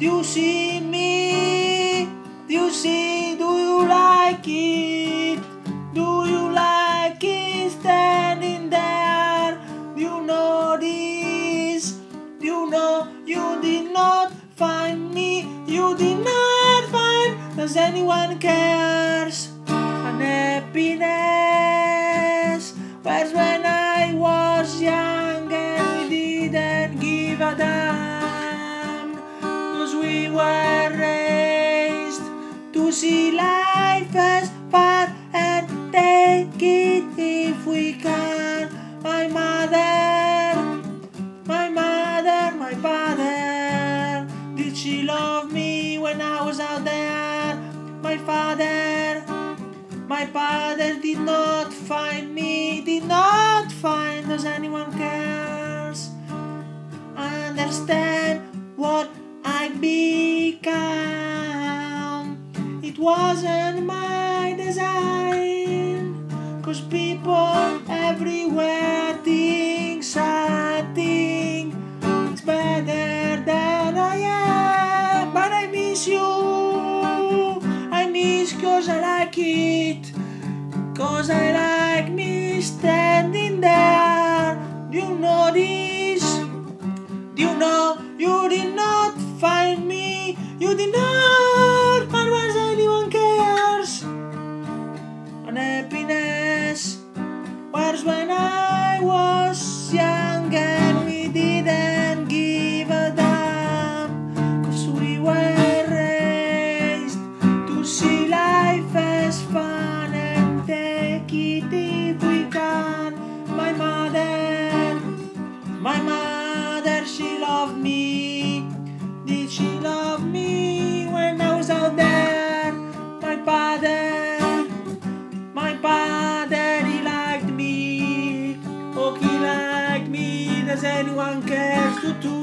Do you see me? Do you see? Do you like it? Do you like it standing there? Do you know this? Do you know you did not find me? You did not find. Does anyone care? My mother, my mother, my father. Did she love me when I was out there? My father, my father did not find me, did not find. Does anyone cares? Understand what I become. It wasn't my design. Cause people everywhere you. I miss cause I like it. Cause I like me standing there. Do you know this? Do you know you did me. Did she love me when I was out there? My father, my father, he liked me. Oh, he liked me. Does anyone care to do?